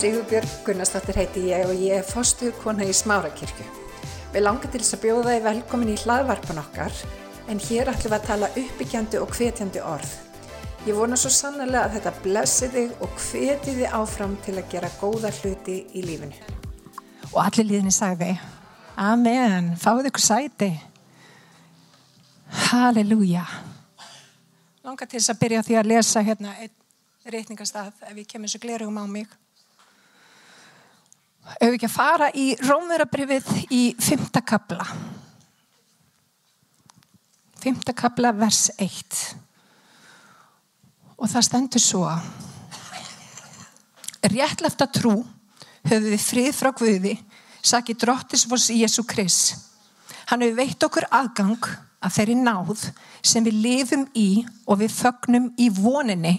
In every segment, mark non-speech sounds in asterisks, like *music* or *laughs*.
Sigurbjörg Gunnarsdóttir heiti ég og ég er fostuð kona í Smárakirkju. Við langar til þess að bjóða þið velkomin í hlaðvarpan okkar en hér ætlum við að tala uppbyggjandi og hvetjandi orð. Ég vona svo sannlega að þetta blessi þig og hveti þið áfram til að gera góða hluti í lífinu. Og allir líðinni sagði, Amen, fáðu ykkur sæti. Halleluja. Langar til þess að byrja því að lesa hérna einn reytingastað ef ég kemur svo glerugum á mig. Ef við ekki að fara í Rómverabrifið í fymta kabla. Fymta kabla vers 1. Og það stendur svo réttlefta trú höfum við frið frá Guði saki drottisvors Jésu Kris. Hann hefur veitt okkur aðgang að þeirri náð sem við lifum í og við fögnum í voninni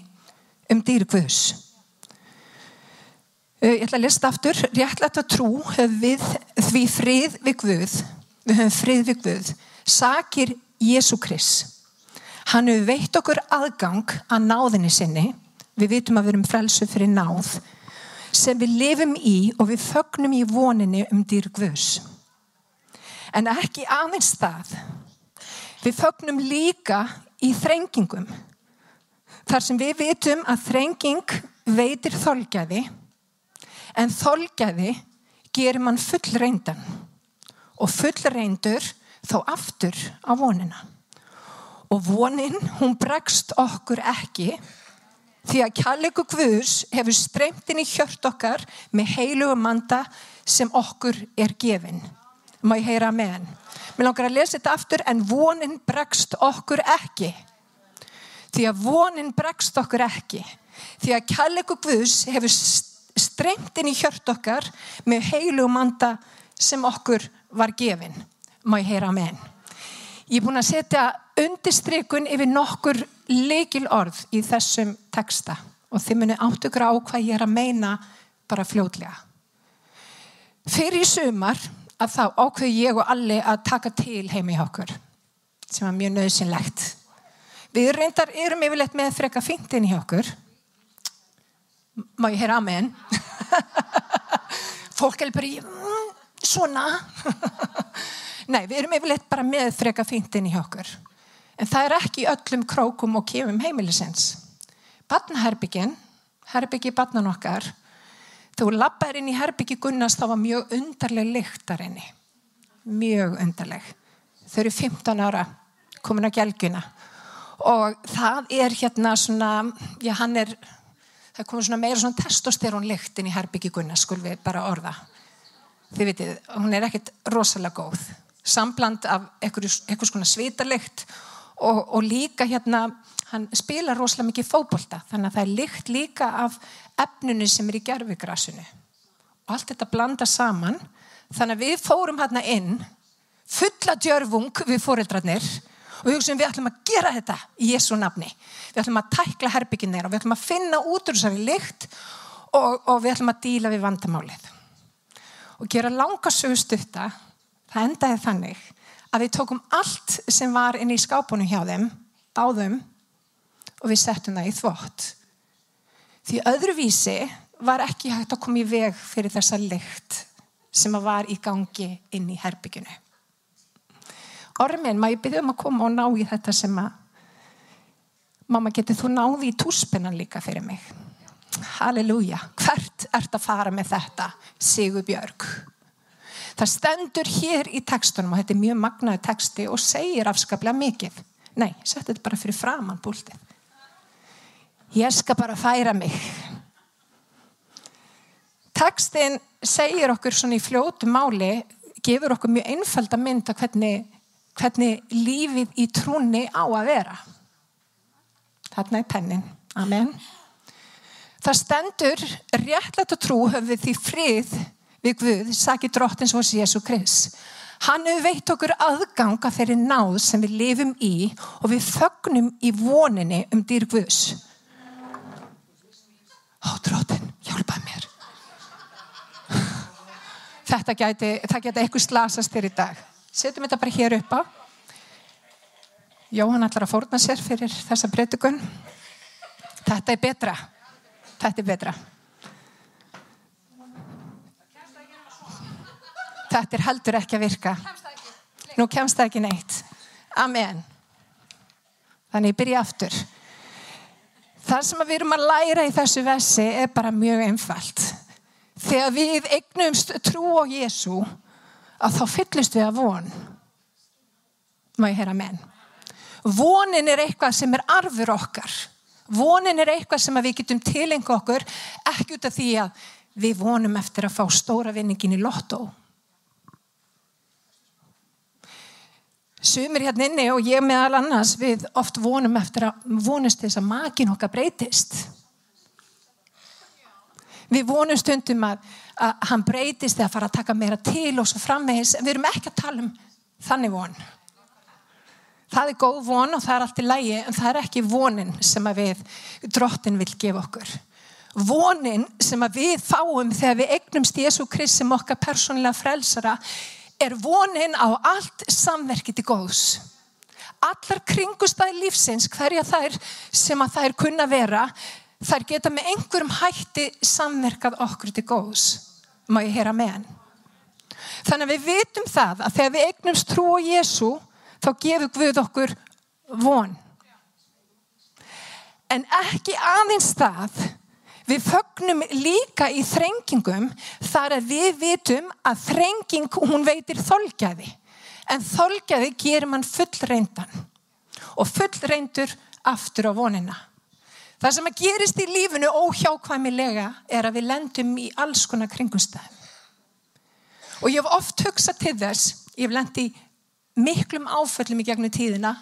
um dýr Guðs. Ég ætla að lista aftur, réttlætt að trú við því frið við Guð, við höfum frið við Guð, sakir Jésu Kris. Hann hefur veitt okkur aðgang að náðinni sinni, við vitum að við erum frelsu fyrir náð, sem við lifum í og við fögnum í voninni um dýr Guðs. En ekki aðeins það, við fögnum líka í þrengingum. Þar sem við vitum að þrenging veitir þolgæði, en þolgæði gerir mann full reyndan og full reyndur þá aftur á vonina. Og vonin, hún bregst okkur ekki því að kjallega Guðs hefur streymt inn í hjört okkar með heilugu manda sem okkur er gefin. Má ég heyra með henn? Mér langar að lesa þetta aftur en vonin bregst okkur ekki. Því að vonin bregst okkur ekki. Því að kjallega Guðs hefur streymt inn í hjört okkar með heilu manda sem okkur var gefin. Má ég heyra henn? Ég er búin að setja undirstrykun yfir nokkur leikil orð í þessum texta og þið muni átt ykkur á hvað ég er að meina bara fljóðlega. Fyrir í sumar að þá ákveðu ég og allir að taka til heimi hjá okkur sem var mjög nöðsynlegt. Við reyndar erum yfirleitt með freka fintinn hjá okkur. Má ég heyra amen? *laughs* Fólk er bara í mm, svona. *laughs* Nei, við erum yfirleitt bara með freka fintinn hjá okkur. En það er ekki öllum krókum og kefum heimilisins. Batnaherbyggin, herbyggi batnan okkar, þú lappar inn í herbyggi Gunnars þá var mjög undarleg lyktar henni. Mjög undarleg. Þau eru 15 ára komin á gelguna og það er hérna svona, já hann er, það komur svona meira svona testosterón lykt inn í herbyggi Gunnars, skul við bara orða. Þið vitið, hún er ekkert rosalega góð. Sambland af eitthvað svona svitarlykt og, og líka hérna, hann spila rosalega mikið fókbólta þannig að það er lykt líka af efnunu sem er í gerfigrasinu og allt þetta blanda saman þannig að við fórum hérna inn fulla djörfung við fóreldrarnir og við hugsaum við ætlum að gera þetta í Jésu nafni. Við ætlum að tækla herbyggin þeirra. Og við ætlum að finna út úr þessari lykt og, og við ætlum að díla við vandamálið. Og gera langa sögustutta það endaði þannig að við tókum allt sem var inn í skápunum hjá þeim báðum og við settum það í þvott. Því öðruvísi var ekki hægt að koma í veg fyrir þessa lykt sem var í gangi inn í herbygginu Ormin, maður byrði um að koma og ná í þetta sem að mamma getur þú náði í túspennan líka fyrir mig? Halleluja, hvert ert að fara með þetta Sigur Björg það stendur hér í tekstunum og þetta er mjög magnaði teksti og segir afskaplega mikið. Nei, setja þetta bara fyrir framann búltið ég skal bara færa mig. Tekstin segir okkur svona í fljótu máli gefur okkur mjög einfalda mynd að hvernig, hvernig lífið í trúni á að vera. Þarna er pennin. Amen. Það stendur réttlætt og trú höfum því frið við Guð, saki drottins hos Jésu Krist hann hefur veitt okkur aðgang að þeirri náð sem við lifum í og við fögnum í voninni um dýr Guðs. Ó, drottin, hjálpaði mér. *laughs* Þetta það geti eitthvað slasast þér í dag setjum þetta bara hér upp á. Jóhann ætlar að fórna sér fyrir þessa breytukun þetta er betra. Þetta er betra. Þetta er heldur ekki að virka. Nú kemst það ekki neitt. Amen. Þannig byrja aftur. Það sem við erum að læra í þessu vessi er bara mjög einfalt. Þegar við eignumst trú á Jésu að þá fyllist við að von. Má ég heyra menn. Vonin er eitthvað sem er arfur okkar. Vonin er eitthvað sem við getum tilengu okkur ekki út af því að við vonum eftir að fá stóra vinningin í lottó. Sumir hérna inni og ég meðal annars við oft vonum eftir að vonast þess að makin okkar breytist. Við vonum stundum að, að hann breytist eða fara að taka meira til og svo framvegis en við erum ekki að tala um þannig von. Það er góð von og það er allt í lægi en það er ekki vonin sem að við drottin vil gefa okkur. Vonin sem að við fáum þegar við eignumst Jésu Krist sem okkar persónulega frelsara er vonin á allt samverkið til góðs. Allar kringustæði lífsins, hverja þær sem að þær kunna vera, þær geta með einhverjum hætti samverkað okkur til góðs. Má ég heyra með hann? Þannig að við vitum það að þegar við eignumst trú á Jésu, þá gefur Guð okkur von. En ekki aðeins það Við fögnum líka í þrengingum þar að við vitum að þrenging hún veitir þolgæði. En þolgæði gerir mann fullreindan og fullreindur aftur á vonina. Það sem að gerist í lífinu óhjákvæmilega er að við lendum í alls konar kringumstæðum. Og ég hef oft hugsað til þess, ég hef lendi miklum áföllum í gegnum tíðina,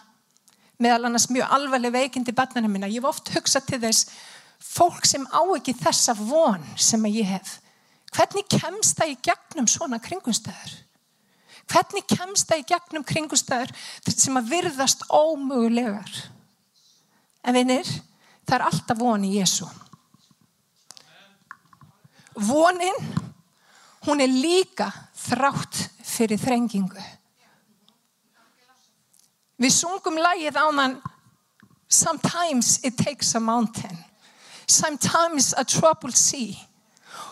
meðal annars mjög alvarleg veikindi barnana minna, ég hef oft hugsað til þess fólk sem á ekki þessa von sem ég hef hvernig kemst það í gegnum svona kringumstæður? Hvernig kemst það í gegnum kringumstæður sem að virðast ómögulegar? En vinir það er alltaf von í Jésu vonin hún er líka þrátt fyrir þrengingu við sungum lægið á mann sometimes it takes a mountain sometimes a troubled sea.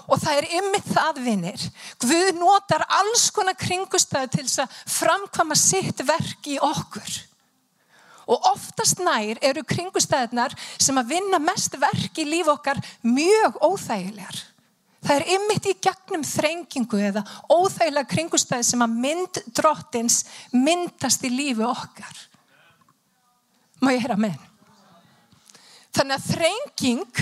Og það er ymmið það vinnir. Guð notar alls konar kringustæðu til þess að framkvama sitt verk í okkur. Og oftast nær eru kringustæðunar sem að vinna mest verk í líf okkar mjög óþægilegar. Það er ymmið í gegnum þrengingu eða óþægilega kringustæði sem að mynd drottins myndast í lífi okkar. Má ég heyra með? Þannig að þrenging,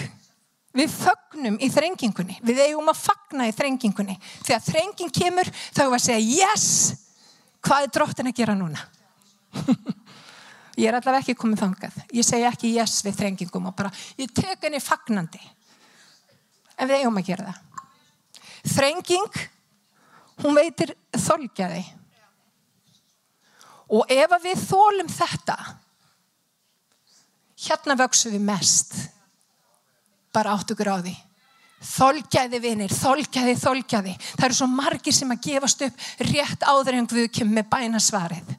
við fögnum í þrengingunni. Við eigum að fagna í þrengingunni. Þegar þrenging kemur þá er að segja yes, hvað er drottin að gera núna? *laughs* ég er allavega ekki komið þangað. Ég segja ekki yes við þrengingum og bara ég tek henni fagnandi. En við eigum að gera það. Þrenging, hún veitir þolgjaði. Og ef við þólum þetta hérna vöksum við mest bara átt okkur á því þolgæði vinir, þolgæði, þolgæði það eru svo margir sem að gefast upp rétt áður en Guð kemur með bænasvarið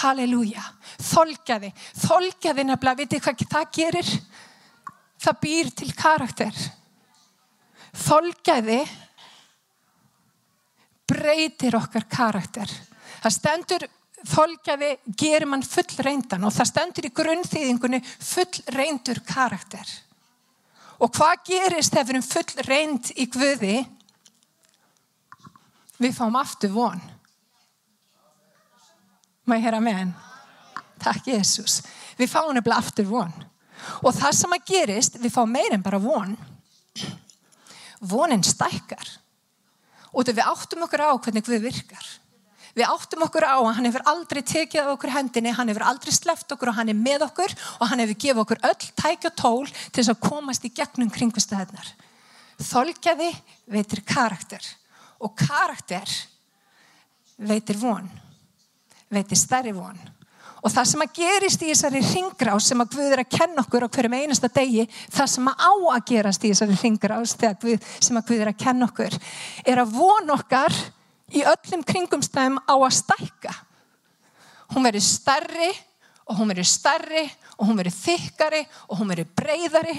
Halleluja þolgæði, þolgæði nefnilega, vitið hvað það gerir það býr til karakter þolgæði breytir okkar karakter það stendur þolgjafi gerir mann full reyndan og það stendur í grunnþýðingunni full reyndur karakter. Og hvað gerist ef við erum full reynd í Guði? Við fáum aftur von. Má ég hera með henn? Takk Jésús. Við fáum nefnilega aftur von. Og það sem að gerist, við fáum meirinn bara von. Vonin stækkar. Og við áttum okkur á hvernig Guð virkar. Við áttum okkur á að hann hefur aldrei tekið okkur hendinni, hann hefur aldrei sleft okkur og hann er með okkur og hann hefur gefið okkur öll tækja tól til þess að komast í gegnum kringustæðnar. Þolkjaði veitir karakter og karakter veitir von, veitir stærri von. Og það sem að gerist í þessari ringgrás sem að Guð er að kenna okkur á hverjum einasta degi, það sem að á að gerast í þessari ringgrás sem að Guð er að kenna okkur, er að von okkar í öllum kringumstæðum á að stækka. Hún verið starri og hún verið starri og hún verið þykkari og hún verið breyðari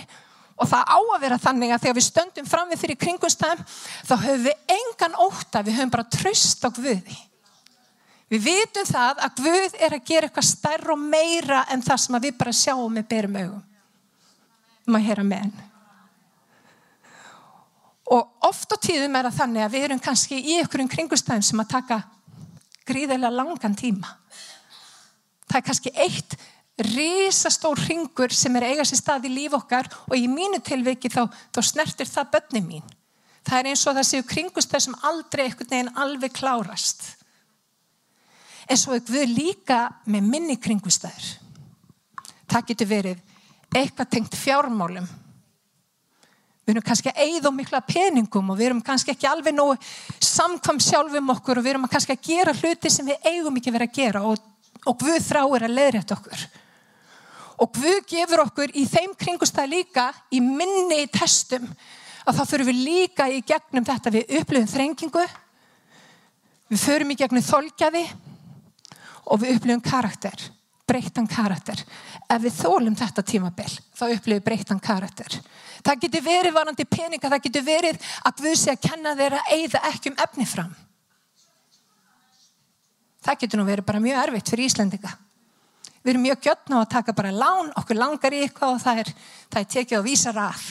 Og það á að vera þannig að þegar við stöndum fram við fyrir kringumstæðum þá höfum við engan óta, við höfum bara tröst á Guði. Við vitum það að Guð er að gera eitthvað stærra og meira en það sem við bara sjáum með berum augum. Maður heyra með henn. Og oft á tíðum er það þannig að við erum kannski í einhverjum kringustæðum sem að taka gríðilega langan tíma. Það er kannski eitt risastór ringur sem er eiga sér stað í líf okkar og í mínu tilviki þá, þá snertir það börni mín. Það er eins og það séu kringustæð sem aldrei einhvern veginn alveg klárast en svo er Guð líka með minni kringustæður. Það getur verið eitthvað tengt fjármálum. Við erum kannski að eigða mikla peningum og við erum kannski ekki alveg nógu samkvam sjálfum okkur og við erum kannski að gera hluti sem við eigum ekki verið að gera og, og Guð þráir að leiðrætt okkur. Og Guð gefur okkur í þeim kringustæð líka í minni í testum að þá fyrir við líka í gegnum þetta við upplifum þrengingu, við förum í gegnum þolkjaði og við upplifum karakter, breyttan karakter. Ef við þólum þetta tímabill, þá upplifum breyttan karakter. Það getur verið varandi peninga, það getur verið að við sé að kenna þeirra eigða ekki um efni fram. Það getur nú verið bara mjög erfitt fyrir Íslendinga. Við erum mjög gjötna á að taka bara lán, okkur langar í eitthvað og það er, það er tekið á vísa raf.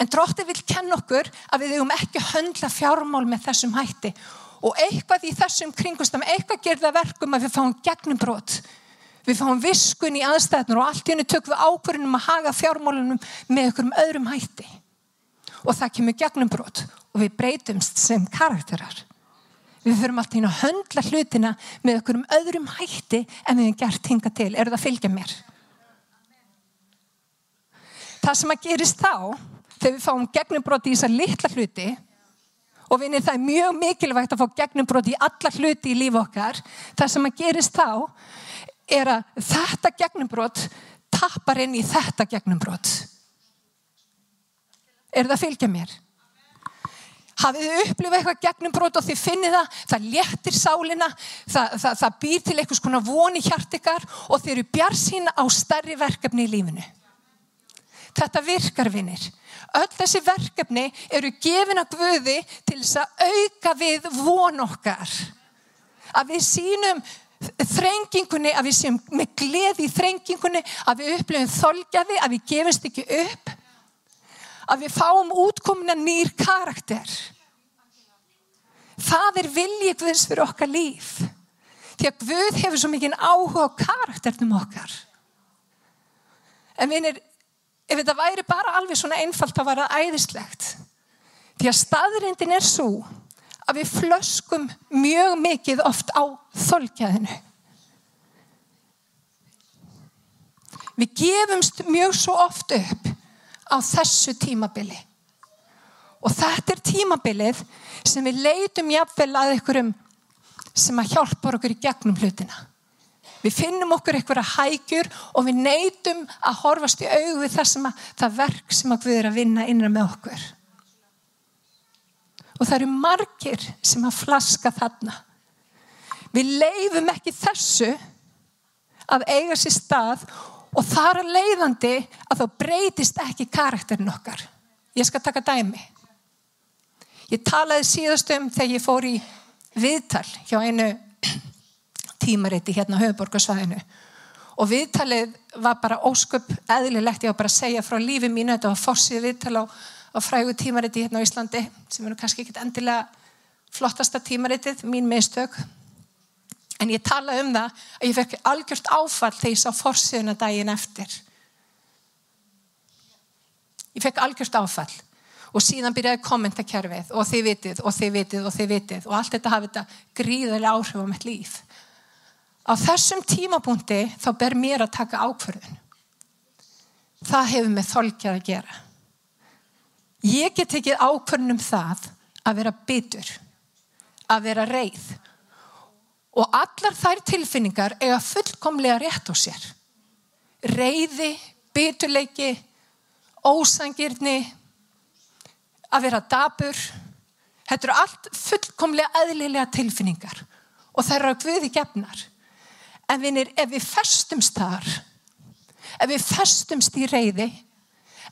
En drótti vil kenna okkur að við hefum ekki höndla fjármál með þessum hætti og eitthvað í þessum kringustam, eitthvað gerða verkum að við fáum gegnum brot. Við fáum viskun í aðstæðnur og allt í henni tökum við ákvörðunum að haga fjármálunum með einhverjum öðrum hætti. Og það kemur gegnum brot og við breytumst sem karakterar. Við fyrum allt í henni að höndla hlutina með einhverjum öðrum hætti en við hefum gert hinga til. Er það að fylgja mér? Það sem að gerist þá, þegar við fáum gegnum brot í þessar litla hluti, og vinir það er mjög mikilvægt að fá gegnumbrot í alla hluti í líf okkar. Það sem að gerist þá er að þetta gegnumbrot tapar inn í þetta gegnumbrot. Er það að fylgja mér? Hafið þið upplifað eitthvað gegnumbrot og þið finnið það? Það léttir sálina það, það, það býr til eitthvað svona voni hjart ykkar og þeir eru bjarsýna á starri verkefni í lífinu. Þetta virkar vinnir öll þessi verkefni eru gefin að Guði til þess að auka við von okkar. Að við sínum þrengingunni, að við séum með gleði í þrengingunni, að við upplifum þolgjaði, að við gefumst ekki upp, að við fáum útkomina nýr karakter. Það er viljið Guðs fyrir okkar líf. Því að Guð hefur svo mikið áhuga á karakternum okkar. En við erum ef þetta væri bara alveg svona einfalt var það æðislegt. Því að staðrindin er svo að við flöskum mjög mikið oft á þolkjæðinu við gefumst mjög svo oft upp á þessu tímabili. Og þetta er tímabilið sem við leitum jafnvel að einhverjum sem að hjálpa okkur í gegnum hlutina Við finnum okkur eitthvað hægjur og við neytum að horfast í auðu við það, að, það verk sem við erum að vinna innan með okkur. Og það eru margir sem að flaska þarna. Við leifum ekki þessu að eiga sér stað og þar að leiðandi að þá breytist ekki karakterin okkar. Ég skal taka dæmi. Ég talaði síðastum þegar ég fór í viðtal hjá einu tímariti hérna á höfuborgarsvæðinu og viðtalið var bara ósköp eðlilegt, ég var bara að segja frá lífi mínu, þetta var fossið viðtal á, á frægu tímariti hérna á Íslandi sem er kannski ekki endilega flottasta tímaritið, mín mistök. En ég talaði um það að ég fekk algjört áfall þegar ég sá forsiðuna daginn eftir. Ég fekk algjört áfall. Og síðan byrjaði kommentakerfið og þið vitið og þið vitið og þið vitið. Og allt þetta hafði þetta gríðarlega áhrif á mitt líf á þessum tímapunkti þá ber mér að taka ákverðun það hefur með þolkjað að gera. Ég get ekki ákverðun um það að vera bitur að vera reið. Og allar þær tilfinningar eiga fullkomlega rétt á sér. Reiði, biturleiki ósangirni að vera dabur þetta eru allt fullkomlega eðlilega tilfinningar og það eru að guði gefnar En vinir, ef við festumst þar, ef við festumst í reyði,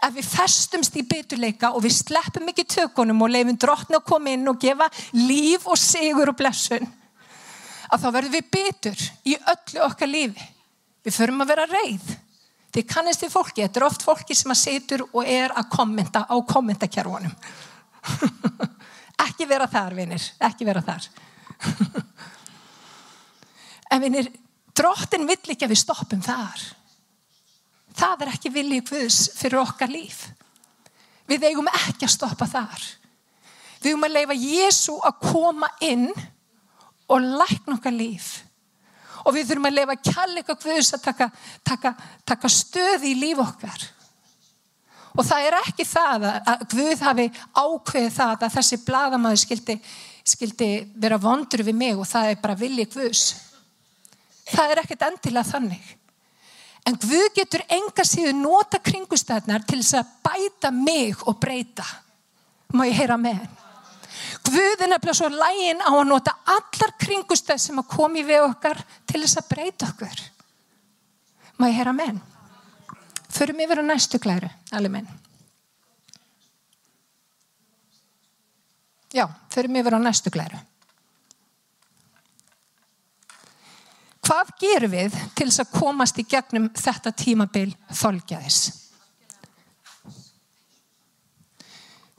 ef við festumst í biturleika og við sleppum ekki tökunum og leifum drottni að koma inn og gefa líf og sigur og blessun að þá verðum við bitur í öllu okkar lífi. Við förum að vera reið. Þið kannist við fólki, þetta er oft fólki sem að setur og er að kommenta á kommentakjærfunum *laughs* ekki vera þar vinir. Ekki vera þar. *laughs* En vinir drottin vill ekki að við stoppum þar það er ekki viljið Guðs fyrir okkar líf. Við eigum ekki að stoppa þar. Við eigum að leifa Jésu að koma inn og lækna okkar líf. Og við þurfum að leifa kjallega Guðs að taka, taka, taka stöði í líf okkar. Og það er ekki það að Guð hafi ákveðið það að þessi bladamæður skildi, skildi vera vondur við mig og það er bara viljið Guðs. Það er ekkert endilega þannig. En Guð getur enga síðu nota kringustæðnar til þess að bæta mig og breyta. Má ég heyra með henn? Guð er nefnilega svo lægin á að nota allar kringustæð sem að komi við okkar til þess að breyta okkur. Má ég heyra með henn? Förum yfir á næstu klæru, alveg menn. Já, förum yfir á næstu klæru. Hvað gerum við til þess að komast í gegnum þetta tímabil þolgjaðis?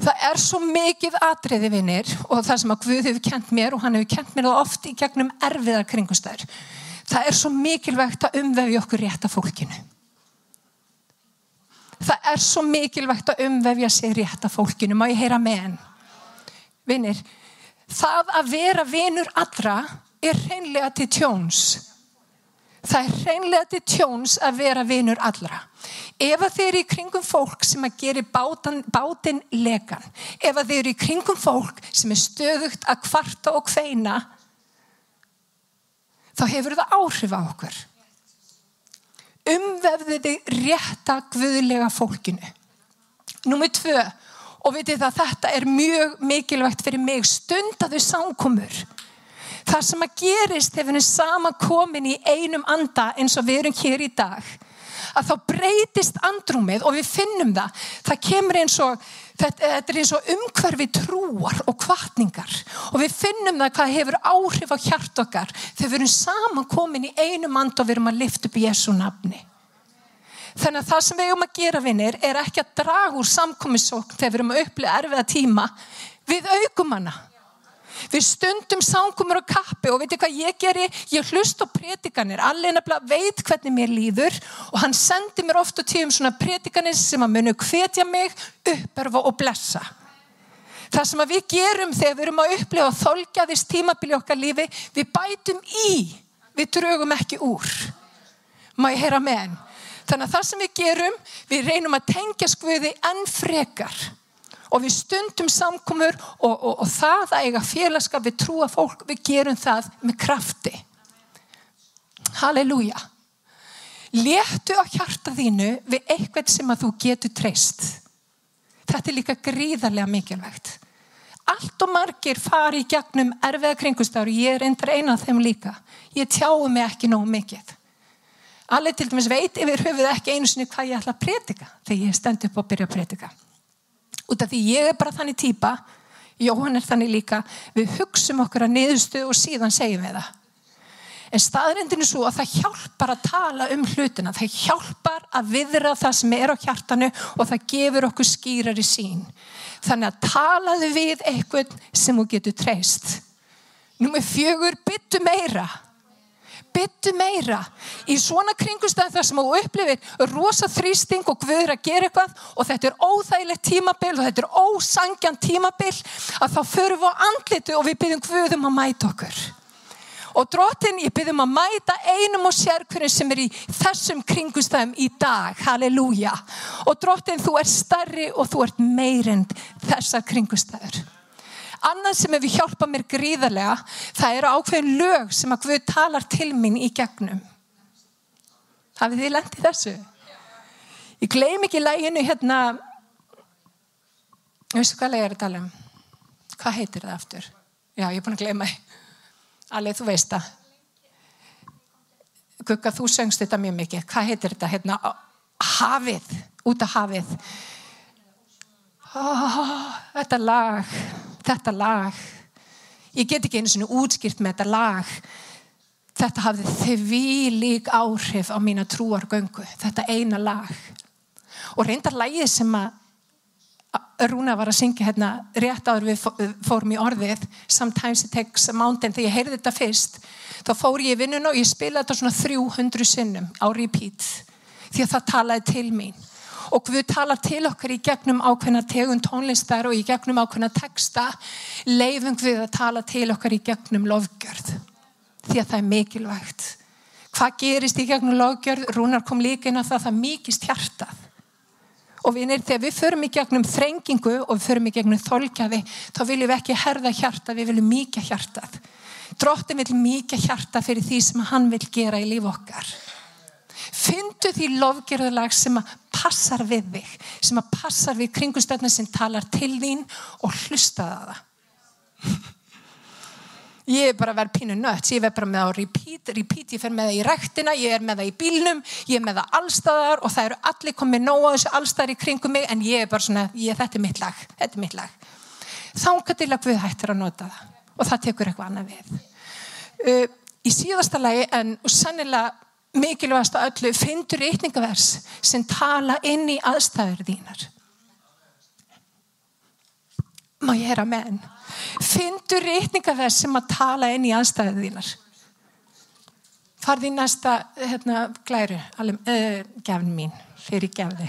Það er svo mikið atriði vinnir og það sem að Guð hefur kent mér og hann hefur kent mér það oft í gegnum erfiðar kringustæður. Það er svo mikilvægt að umvefja okkur rétt af fólkinu. Það er svo mikilvægt að umvefja sig rétt af fólkinu. Má ég heyra með henn? Vinnir, það að vera vinnur allra er reynlega til tjóns. Það er hreinlega til tjóns að vera vinur allra. Ef að þeir eru í kringum fólk sem að gera bátinn bátinn legan, ef að þeir eru í kringum fólk sem er stöðugt að kvarta og kveina, þá hefur það áhrif á okkur. Umvefðu þig rétta guðlega fólkinu. Númið tvö, og vitið það þetta er mjög mikilvægt fyrir mig, stundaðu sánkomur það sem að gerist þegar við erum saman komin í einum anda eins og við erum hér í dag að þá breytist andrumið og við finnum það. Það kemur eins og þetta er eins og umhverfi trúar og kvartningar og við finnum það hvað hefur áhrif á hjart okkar þegar við erum saman komin í einum anda og við erum að lifta upp Jésu nafni. Þannig að það sem við erum að gera vinnir er ekki að draga úr samkomiðsókn þegar við erum að upplifa erfiða tíma við aukum hana Við stundum sangumur og kappi og veitir hvað ég geri? Ég hlust á predikanir. Allir nefnilega veit hvernig mér líður og hann sendi mér oft og tíum svona predikanir sem að munu hvetja mig, uppörfa og blessa. Það sem við gerum þegar við erum að upplifa þolkjaðist tímabili okkar lífi, við bætum í, við drögum ekki úr. Má ég heyra með henn? Þannig að það sem við gerum, við reynum að tengja skviði enn frekar og við stundum samkomur og, og, og það að eiga félagskap við trúa fólk, við gerum það með krafti. Halleluja. Letu á hjarta þínu við eitthvað sem að þú getur treyst. Þetta er líka gríðarlega mikilvægt. Allt og margir fari í gegnum erfiða kringustári, ég er endur eina af þeim líka. Ég tjáu mig ekki nógu mikið. Allir til dæmis veit yfir höfuð ekki einu sinni hvað ég ætla að predika þegar ég stend upp og byrja að predika út af því ég er bara þannig týpa Jóhann er þannig líka við hugsum okkur að niðurstu og síðan segjum við það. En staðrindin er svo að það hjálpar að tala um hlutina það hjálpar að viðra það sem er á hjartanu og það gefur okkur skýrar í sín þannig að talaðu við eitthvað sem þú getur treyst. Númið fjögur byttu meira byttu meira í svona kringustæð þar sem þú upplifir rosa þrýsting og guður að gera eitthvað og þetta er óþægilegt tímabil og þetta er ósangjan tímabil að þá förum við á andlitu og við byrjum guðum að mæta okkur. Og drottin ég byrjum að mæta einum og sér hverju sem er í þessum kringustæðum í dag, halleluja. Og drottin þú er starri og þú ert meirind þessar kringustæður Annað sem hefur hjálpað mér gríðarlega, það eru ákveðin lög sem að Guð talar til mín í gegnum. Hafið þið lendið þessu? Ég gleym ekki læginu hérna, ég veistu hvað læg er að tala um? Hvað heitir það aftur? Já, ég er búin að gleyma það. Allir, þú veist það. Gugga, þú söngst þetta mjög mikið. Hvað heitir þetta? Hérna, hafið. út af hafið. Oh, þetta lag, þetta lag. Ég get ekki einu svona útskýrt með þetta lag. Þetta hafði því lík áhrif á mína trúargöngu, þetta eina lag. Og reyndar lagið sem að Rúna var að syngja hérna rétt áður við fórum í orðið Sometimes it takes a mountain þegar ég heyrði þetta fyrst þá fór ég í vinnun og ég spilaði þetta svona 300 sinnum á repeat því að það talaði til mín og við talar til okkar í gegnum ákveðna tegund tónlistar og í gegnum ákveðna texta. Leifum við að tala til okkar í gegnum lofgjörð því að það er mikilvægt. Hvað gerist í gegnum lofgjörð Rúnar kom líka inn á það það mikist hjartað. Og vinir, þegar við förum í gegnum þrengingu og við förum í gegnum þolkjaði þá viljum við ekki herða hjarta, við viljum mýkja hjartað. Drottin vil mýkja hjarta fyrir því sem hann vil gera í líf okkar fyndu því lofgerðulag sem að passar við þig sem að passar við kringustöfna sem talar til þín og hlustaða það. *laughs* Ég er bara að vera pínu nött. Ég er bara með það á repeat, repeat ég fer með það í rektina, ég er með það í bílnum ég er með það allstaðar og það eru allir komið nóga þessu allstaðar í kringum mig en ég er bara svona, ég, þetta er mitt lag þetta er mitt lag. Þánga til að við hættir að nota það og það tekur eitthvað annað við. Uh, í síðasta lagi en sannilega mikilvægast að öllu fyndur eitningavers sem tala inn í aðstæður þínar má ég hera með henn Fyndu rítningaverð sem að tala inn í aðstæðið þínar. Farði í næsta hérna, glæru, alveg, uh, gefn mín, fyrir gefði.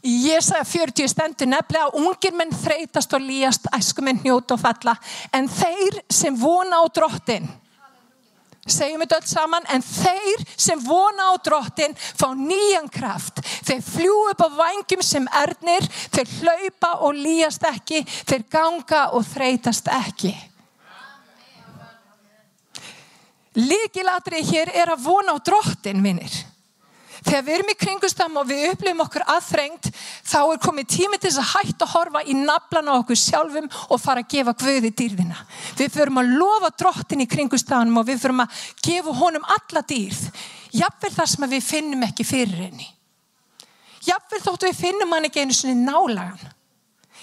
Ég sagði að 40 stendur nefnilega að ungir menn þreytast og líast, æskumenn hnjóta og falla, en þeir sem vona á drottin, segjum við öll saman en þeir sem vona á drottin fá nýjan kraft. Þeir fljú upp á vangjum sem ernir þeir hlaupa og líast ekki þeir ganga og þreytast ekki. Líkilatri hér er að vona á drottin minnir Þegar við erum í kringustam og við upplifum okkur aðþrengt þá er komið tími til þess að hætta að horfa í naflan á okkur sjálfum og fara að gefa Guði dýrðina. Við förum að lofa drottin í kringustamanum og við förum að gefa honum alla dýrð. Jafnvel þar sem við finnum ekki fyrir henni. Jafnvel þóttu við finnum hann ekki einu svona nálagan.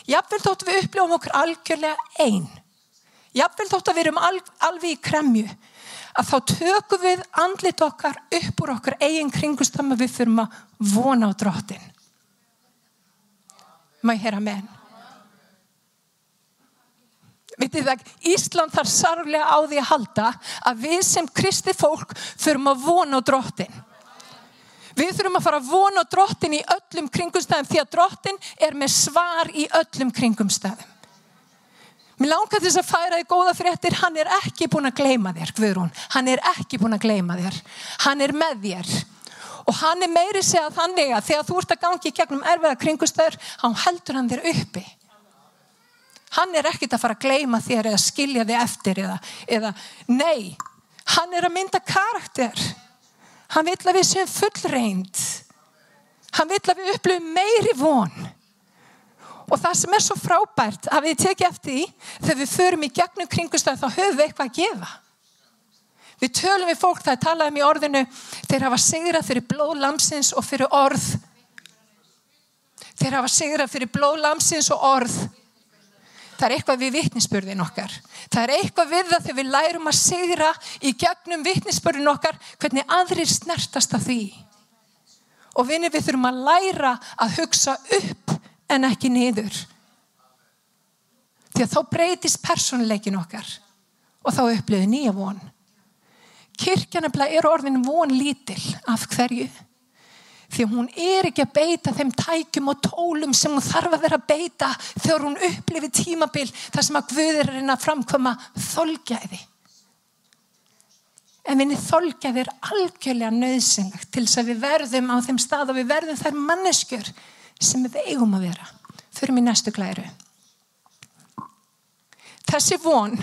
Jafnvel þóttu við upplifum okkur algjörlega einn. Jafnvel þóttu við erum alveg í kremju að þá tökum við andlit okkar upp úr okkar eigin kringustam að við þurfum að vona á drottin. Má ég heyra? Vitið það, Ísland þarf sarflega á því að halda að við sem kristi fólk þurfum að vona á drottin. Við þurfum að fara að vona á drottin í öllum kringumstæðum því að drottin er með svar í öllum kringumstæðum. Mér langar þess að færa þig góða fréttir, hann er ekki búin að gleima þér, Guðrún. Hann er ekki búin að gleima þér. Hann er með þér. Og hann er meiri segjað þannig að þegar þú ert að gangi gegnum erfiða kringustöður, hann heldur hann þér uppi. Hann er ekkit að fara að gleima þér eða skilja þig eftir eða, eða nei, hann er að mynda karakter. Hann vil að við séum fullreind. Hann vil að við upplifum meiri von. Og það sem er svo frábært að við tekja eftir því þegar við förum í gegnum kringustöð þá höfum við eitthvað að gefa. Við tölum við fólk, það er talað um í orðinu, þeir hafa sigrað fyrir blóðlamsins og fyrir orð. Þeir hafa sigrað fyrir blóðlamsins og orð. Það er eitthvað við vittnisspörðin okkar. Það er eitthvað við það þegar við lærum að sigra í gegnum vittnisspörðin okkar hvernig aðrir snertast af því. Og vinni við þurfum að læra að hugsa upp en ekki niður. Því að þá breytist personleikin okkar og þá upplöðu nýja von. Kirkjanabla er orðin von lítil af hverju. Því að hún er ekki að beita þeim tækjum og tólum sem hún þarf að vera að beita þegar hún upplifir tímabil þar sem að Guður er að framkoma þolgæði. En minni þolgæði er algjörlega nöðsynlegt til þess að við verðum á þeim stað og við verðum þær manneskjör sem við eigum að vera. Förum í næstu glæru. Þessi von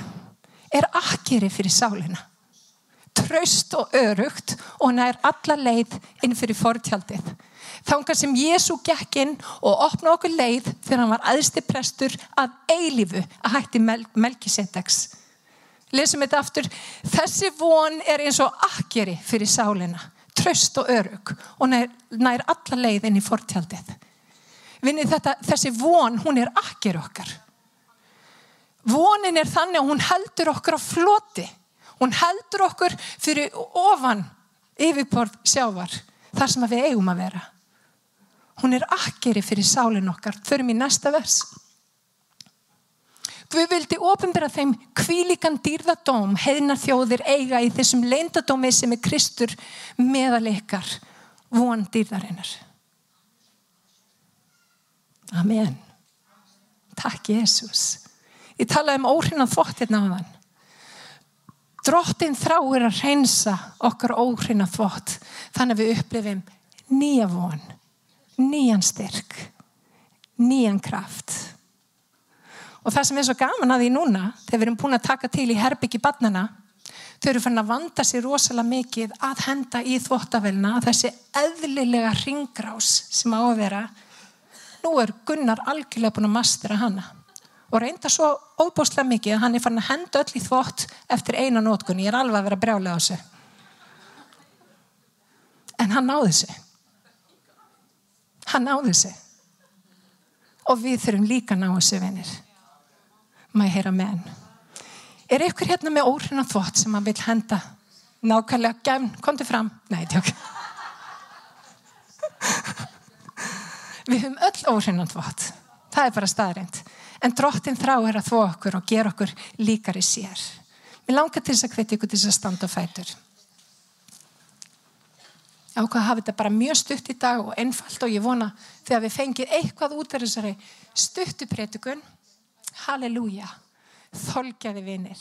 er akkeri fyrir sálina. Traust og örugt og hann er alla leið inn fyrir fortjaldið. Þángar sem Jésu gekk inn og opna okkur leið þegar hann var aðsti prestur að eilifu að hætti Mel Melkisedex. Lesum þetta aftur. Þessi von er eins og akkeri fyrir sálina tröst og örug og nær, nær alla leið inn í fortjaldið. Vinni þetta, þessi von, hún er akkir okkar. Vonin er þannig að hún heldur okkur á floti. Hún heldur okkur fyrir ofan yfirborð sjávar, þar sem við eigum að vera. Hún er akkeri fyrir sálinn okkar. Förum í næsta vers. Guð vildi ofinbera þeim kvílikan dýrðadóm heðna þjóðir eiga í þessum leindadómi sem er Kristur meðaleikar von dýrðarinnar. Amen. Takk Jésús. Ég talaði um óhrinnan þvott hérna á þann. Drottin þráir að reynsa okkar óhrinnan þvott þannig að við upplifum nýja von, nýjan styrk, nýjan kraft. Og það sem er svo gaman að því núna, þegar við erum búin að taka til í herbyggi barnana, þau eru fann að vanda sér rosalega mikið að henda í þvóttavelna þessi eðlilega ringgrás sem á að vera. Nú er Gunnar algjörlega búin að mastera hana og reynda svo óbúslega mikið að hann er fann að henda öll í þvótt eftir eina nótkunni. Ég er alveg að vera brjálega á þessu. En hann náði þessu. Hann náði þessu. Og við þurfum líka að ná þessu vinir maður heyra með henn. Er ykkur hérna með óhrina þvott sem maður vil henda nákvæmlega gefn, komdu fram. Nei, tjók. Við höfum öll óhrina þvott. Það er bara staðrind. En drottin þrá er að þvó okkur og gera okkur líkari sér. Mér langar til þess að hveti ykkur til þess að standa og fætur. Ákvað hafi þetta bara mjög stutt í dag og einfalt og ég vona þegar við fengið eitthvað út af þessari stuttupretikun Halleluja, þolgjaði vinnir.